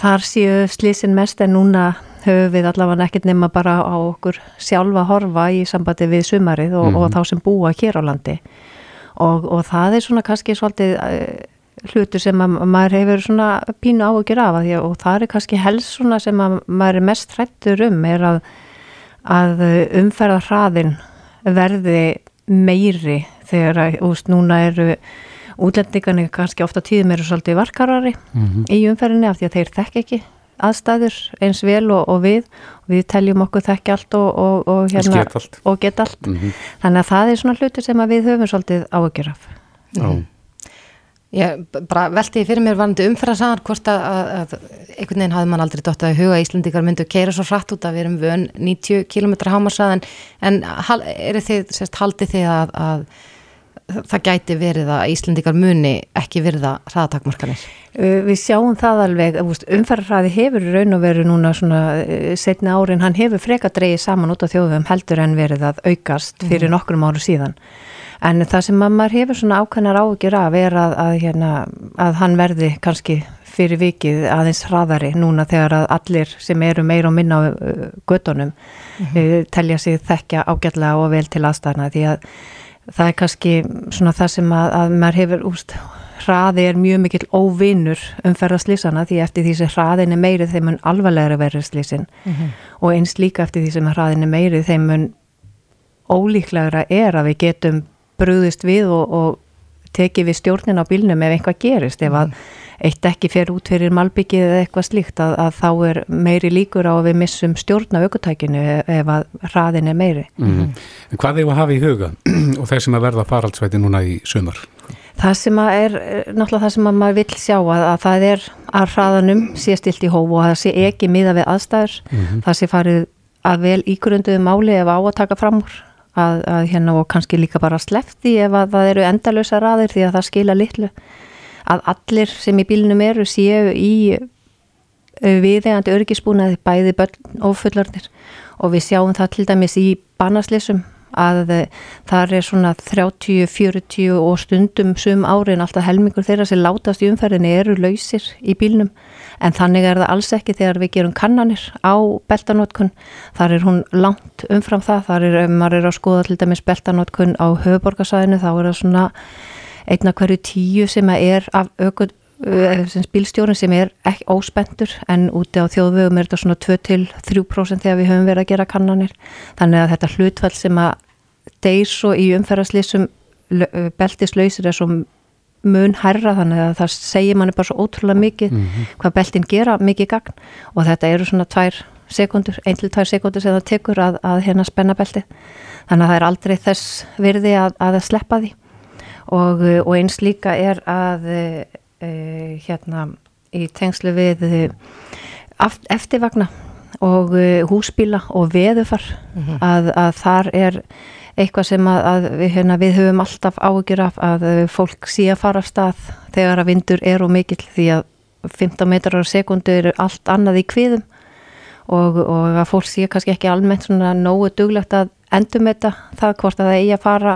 þar séu slísin mest en núna höfum við allavega ekkert nema bara á okkur sjálfa horfa í sambandi við sumarið og, mm -hmm. og þá sem búa hér á landi og það er svona kannski svolítið hlutur sem maður hefur svona pínu áhugjur af að og það er kannski helst svona sem maður er mest hrættur um er að, að umferða hraðin verði meiri þegar að úst, núna eru útlendingarnir kannski ofta tíðum eru svolítið varkarari mm -hmm. í umferðinni af því að þeir þekk ekki aðstæður eins vel og, og við og við teljum okkur þekki allt og, og, og hérna, get og get allt mm -hmm. þannig að það er svona hlutur sem við höfum svolítið áhugjur af Já mm -hmm. Ég bara velti fyrir mér varandi umfærasaðar hvort að, að, að einhvern veginn hafði mann aldrei dótt að huga Íslandikar myndu keira svo hratt út að við erum vön 90 km hámarsaðan en er þið, sérst, haldið þið að, að það gæti verið að Íslandikar muni ekki verða hraðatakmarkanir? Við sjáum það alveg, umfærarhraði hefur raun og veru núna svona setna árin, hann hefur freka dreyið saman út á þjóðum heldur en verið að aukast fyrir mhm. nokkrum áru síðan En það sem maður hefur svona ákveðnar ágjur af er að, að, hérna, að hann verði kannski fyrir vikið aðeins hraðari núna þegar að allir sem eru meir og minna á uh, göttunum mm -hmm. telja sig þekkja ágætlega og vel til aðstæðna því að það er kannski svona það sem að, að maður hefur úst, hraði er mjög mikil óvinnur umferðarslýsana því eftir því sem hraðin er meirið þeim mun alvarlega verið slýsin mm -hmm. og eins líka eftir því sem hraðin er meirið þeim mun ólíklegra er að við getum brúðist við og, og tekið við stjórnin á bílnum ef einhvað gerist, ef að eitt ekki fer út fyrir malbyggið eða eitthvað slíkt að, að þá er meiri líkur á að við missum stjórn á aukutækinu ef að hraðin er meiri. Mm -hmm. En hvað er að hafa í huga og þeir sem að verða faraldsvæti núna í sömur? Það sem að er náttúrulega það sem að maður vil sjá að, að það er að hraðanum sé stilt í hóf og að það sé ekki miða við aðstæður, mm -hmm. það sé farið að vel ígrunduðu máli ef á að taka fram úr að, að hérna og kannski líka bara slefti ef að það eru endalösa raðir því að það skila litlu. Að allir sem í bílunum eru séu í viðegandi örgisbúnaði bæði börn og fullarnir og við sjáum það til dæmis í bannaslissum að þar er svona 30, 40 og stundum sum árin alltaf helmingur þeirra sem látast í umferðinni eru lausir í bílnum. En þannig er það alls ekki þegar við gerum kannanir á beltanótkun þar er hún langt umfram það. Þar er, maður er að skoða til dæmis beltanótkun á höfuborgarsæðinu þá er það svona einna hverju tíu sem er af ökun bílstjórun sem er ekki óspendur en úti á þjóðvögum er þetta svona 2-3% þegar við höfum verið að gera kannanir. Þannig að þetta hlutfall sem að deyr svo í umferðarslýsum beltislausir er svo mun herra þannig að það segir manni bara svo ótrúlega mikið mm -hmm. hvað beltin gera mikið gagn og þetta eru svona tvær sekundur, ein til tvær sekundur sem það tekur að, að hérna spenna belti þannig að það er aldrei þess virði að, að sleppa því og, og eins líka er að uh, hérna í tengslu við uh, eftirvagna og uh, húsbíla og veðufar mm -hmm. að, að þar er eitthvað sem að, að við, hérna, við höfum alltaf ágjur af að fólk sé að fara af stað þegar að vindur er og mikill því að 15 metrar á sekundu eru allt annað í kviðum. Og, og að fólk sé kannski ekki almennt svona nógu duglegt að endum þetta það hvort að það eigi að fara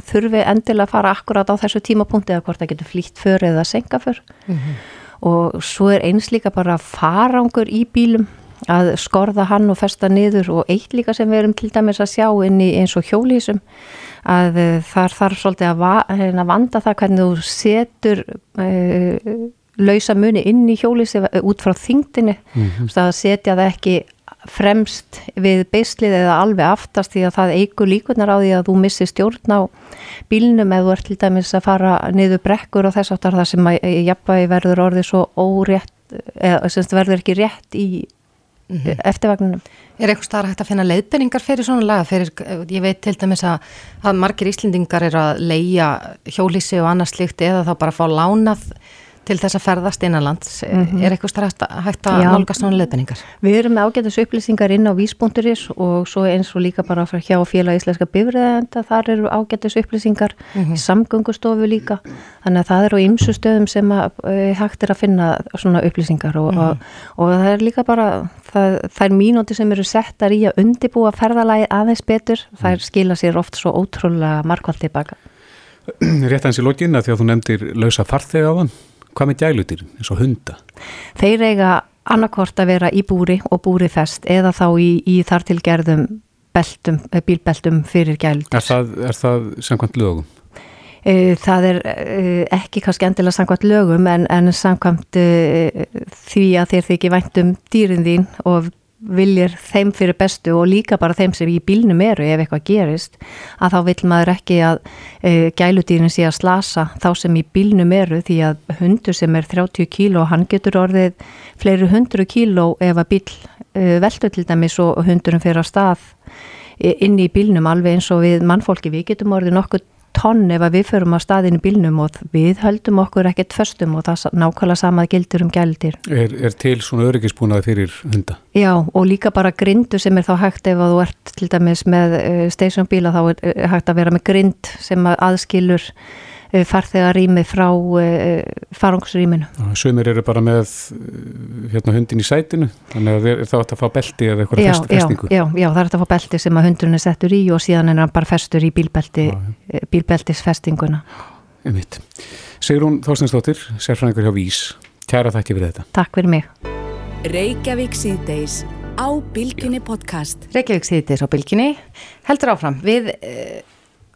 þurfi endilega að fara akkurat á þessu tímapunkti eða hvort það getur flýtt för eða senka för mm -hmm. og svo er eins líka bara farangur í bílum að skorða hann og festa niður og eitt líka sem við erum til dæmis að sjá inn í eins og hjólísum að uh, þar þarf svolítið að, va að vanda það hvernig þú setur uh, lausa muni inn í hjólísi út frá þingdini mm -hmm. að setja það ekki fremst við beislið eða alveg aftast því að það eigur líkunar á því að þú missi stjórn á bílnum eða þú ert til dæmis að fara niður brekkur og þess aftar það sem að jafnvægi verður orðið svo órétt eða semst verður ekki rétt í mm -hmm. eftirvagnunum. Er eitthvað starf hægt að finna leiðbenningar fyrir svona laga? Fyrir, ég veit til dæmis að, að margir íslendingar er að leia hjólísi og annars slikt eða þá bara fá lánað til þess að ferðast innanlands mm -hmm. er eitthvað hægt að nálgast svona leðbenningar? Við erum með ágætis upplýsingar inn á vísbúnduris og svo eins og líka bara frá hjá félag íslenska bifræðenda þar eru ágætis upplýsingar mm -hmm. samgöngustofu líka þannig að það eru ymsu stöðum sem að, uh, hægt er að finna svona upplýsingar og, mm -hmm. og, og það er líka bara það, það er mínúti sem eru settar í að undibúa ferðalagi aðeins betur það skila sér oft svo ótrúlega markvall tilbaka Rétt hans í lógin að því að þú nefndir lausa farþeg á hann Hvað með gælutir eins og hunda? Þeir eiga annarkort að vera í búri og búri fest eða þá í, í þartilgerðum beltum, eh, bílbeltum fyrir gælutir. Er það, er það samkvæmt lögum? Eh, það er eh, ekki kannski endilega samkvæmt lögum en, en samkvæmt því að þeir þykir væntum dýrin þín og viljir þeim fyrir bestu og líka bara þeim sem í bílnum eru ef eitthvað gerist að þá vil maður ekki að e, gæludýrin sé að slasa þá sem í bílnum eru því að hundur sem er 30 kíló hann getur orðið fleiri hundru kíló ef að bíl e, veldur til dæmis og hundurum fyrir að stað e, inn í bílnum alveg eins og við mannfólki við getum orðið nokkuð tonn ef að við förum á staðinu bílnum og við höldum okkur ekkert föstum og það nákvæmlega samað gildur um gældir. Er, er til svona öryggisbúnaði fyrir hunda? Já og líka bara grindu sem er þá hægt ef að þú ert til dæmis með uh, stationbíla þá er uh, hægt að vera með grind sem að aðskilur farþegarými frá uh, farungsrýminu. Sumir eru bara með uh, hérna, hundin í sætinu þannig að það átt að fá belti eða eitthvað fest, festingu. Já, já, það er að fá belti sem að hundurinn er settur í og síðan er hann bara festur í bílbelti já, Eh, bílbeltisfestinguna. Umvitt. Sigrún Þorstensdóttir, sérfræðingur hjá Vís. Kæra þakki fyrir þetta. Takk fyrir mig. Reykjavík síðdeis á Bilginni podcast. Reykjavík síðdeis á Bilginni. Heldur áfram. Við e,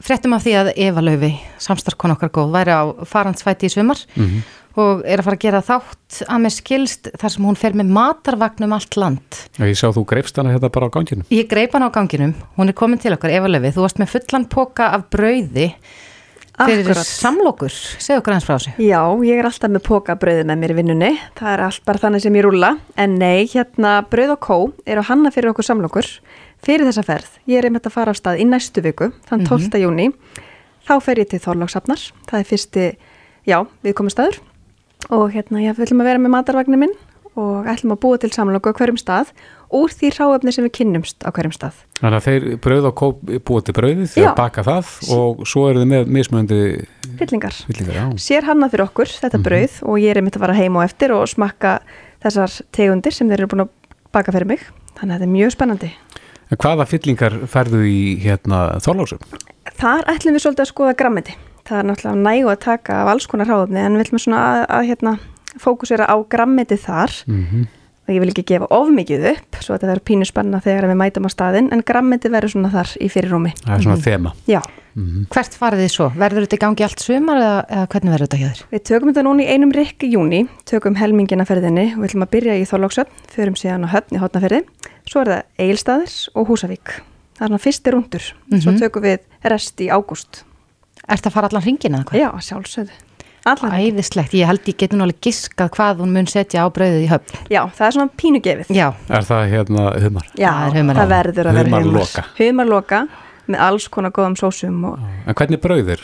frettum af því að Eva Lauvi, samstarkon okkar góð, væri á farandsvæti í svumar. Mm -hmm. og er að fara að gera þátt að með skilst þar sem hún fer með matarvagnum allt land. Ég sá þú greifst hana hérna bara á ganginum. Ég greip hana á ganginum, hún er komin til okkar, Eva Löfi, þú varst með fullan póka af brauði fyrir samlokur, segðu okkur eins frá þessu. Já, ég er alltaf með pókabröðið með mér í vinnunni, það er allt bara þannig sem ég rúla, en nei, hérna bröð og kó eru að hanna fyrir okkur samlokur fyrir þessa ferð. Ég er einmitt að fara á stað í næstu viku, þann 12. júni, þá fer ég til Þorlóksafnar, það er fyrsti, já, við komum staður og hérna, ég viljum að vera með matarvagnir minn og ætlum að búa til samloku á hverjum stað úr því ráöfni sem við kynnumst á hverjum stað. Þannig að þeir brauð og kóp búið til brauðið, þeir Já. baka það og svo eru þið með mismöndi Fyllingar. fyllingar. Sér hannað fyrir okkur þetta brauð og ég er einmitt að fara heim og eftir og smakka þessar tegundir sem þeir eru búin að baka fyrir mig þannig að þetta er mjög spennandi En hvaða fyllingar færðu í hérna Þorláksum? þar ætlum við svolítið að skoða grammeti. Það er náttúrulega nægu að taka af alls konar ráðumni en við ætlum að, að hérna, fókusera á grammeti þar. Mm og ég vil ekki gefa of mikið upp svo að þetta verður pínu spenna þegar við mætum á staðinn en grammeti verður svona þar í fyrirrúmi Það er svona þema. Já, Hvert farið þið svo? Verður þetta í gangi allt sumar eða, eða hvernig verður þetta hjá þér? Við tökum þetta núna í einum rikki júni, tökum helmingina ferðinni og við ætlum að byrja í Þorlóksöfn, förum síðan á höfn í Hotnaferði, svo er það Egilstaðis og Húsavík. Það er svona fyrsti rundur, svo tökum við rest í ágúst. Ert að fara allan hringina eða hvað? Já, sjálfsögðu. Æðislegt, ég held ég geti alveg giskað hvað hún mun setja á brauðið í höfn. Já, það er svona pínu gefið. Já, Er það hérna humar? Já, Það humar. það verður að vera Humarloka. Humarloka með alls konar góðum sósum og En hvernig brauðir?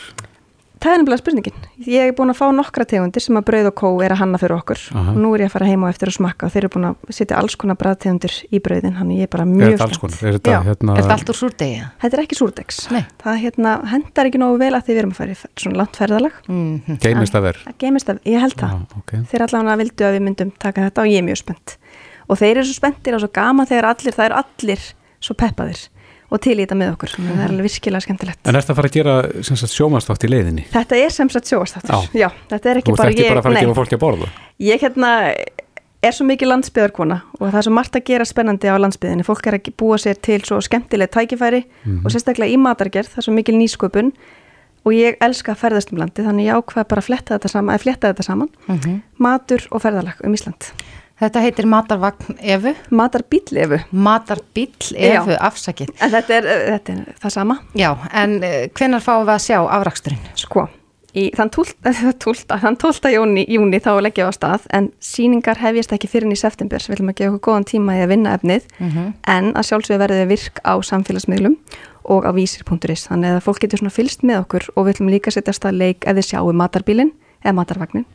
Það er nefnilega spurningin. Ég er búin að fá nokkra tegundir sem að brauð og kó er að hanna fyrir okkur Aha. og nú er ég að fara heim og eftir að smakka og þeir eru búin að setja alls konar bræðtegundir í brauðin, hann ég er bara Er mjög þetta alls spennt. konar? Er þetta Já. hérna... er þetta allt úr súrdegi? Þetta er ekki súrdegs. Nei. Það hérna, hendar ekki nógu vel að því við erum að fara í svona langt ferðalag. Mm Geimist að ver? Það geimist að, ég held það. Já, ok. Þeir allavega vildu að við myndum taka þetta og ég er mjög spennt. Og þeir eru svo spenntir og svo gama þegar allir, það eru allir svo peppaðir og til í þetta með okkur. Þannig að Það er alveg virkilega skemmtilegt. En er þetta að fara að gera sjómannstátt í leiðinni? Þetta er sem sagt sjóastáttur. Já. Þetta er Þú ekki ert bara ekki ég. bara að fara að gefa fólki að borða? Ég hérna er svo mikið landsbyðarkona og það er svo margt að gera spennandi á landsbyðinni. Fólk er að búa sér til svo skemmtileg tækifæri og sérstaklega í matargerð, það er svo mikil nýsköpun og ég elska að ferðast um landi þannig ég ákvað bara að fletta þetta saman, að fletta þetta saman matur og ferðalag um Ísland. Þetta heitir matarvagn Efu, Matarbíll efu, matarbíll Efu, afsakið. en þetta er, uh, þetta er það sama. Já, en uh, hvenar fáum við að sjá afraksturinn? Sko, í þann 12. þann 12. Júni, júni þá leggja við á stað en síningar hefjast ekki fyrir í september við viljum að gefa okkur góðan tíma í að vinna efnið en að sjálfsögðu verður við virk á samfélagsmiðlum og á vísir.is þannig að fólk getur svona fylst með okkur og við viljum líka setja stað leik þið sjáu matarbílin eða matarvagnin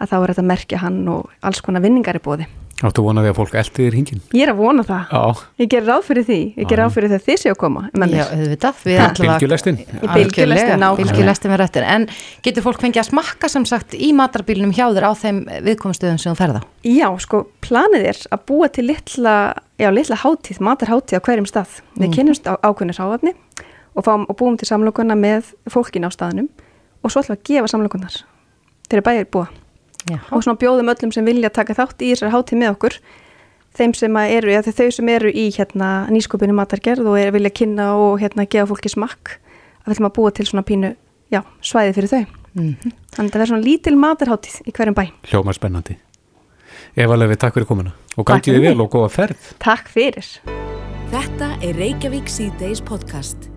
að þá er þetta að merkja hann og alls konar vinningar í bóði. Áttu vonaði að fólk eldi þér hingin? Ég er að vona það. Já. Ég ger ráð fyrir því. Ég ger ráð fyrir því að þið séu að koma Já, mér. auðvitað. við Bil- allavega- bylgjulestin? Í bylgjulestin, Algjörlega, nákvæmlega. Bylgjulestin með rættin. En getur fólk fengið að smakka sem sagt í matarbílunum hjá þér á þeim viðkomustöðum sem þú ferð á? Já, sko, planið er að búa til litla, já, litla hátíð, matarhátíð á hverjum stað. Við Mm. kynnumst á ákveðnir ráðafni og, fáum, og búum til samlokuna með fólkin á staðnum og svo ætlum við að gefa samlokunar fyrir bæjar búa Já. og svona bjóðum öllum sem vilja taka þátt í þessari hátíð með okkur þeim sem að eru, ja, þau sem eru í hérna, nýsköpunni matargerð og er, vilja kynna og hérna, gefa fólki smakk að við ætlum að búa til svona pínu já, svæði fyrir þau. Mhm. Þannig að það verður svona lítil matarhátíð í hverjum bæ. Hljómar spennandi. Eva Lefi, takk fyrir komuna. Og gangið vel og góða ferð. Takk fyrir. Þetta er Reykjavík C-Days podcast.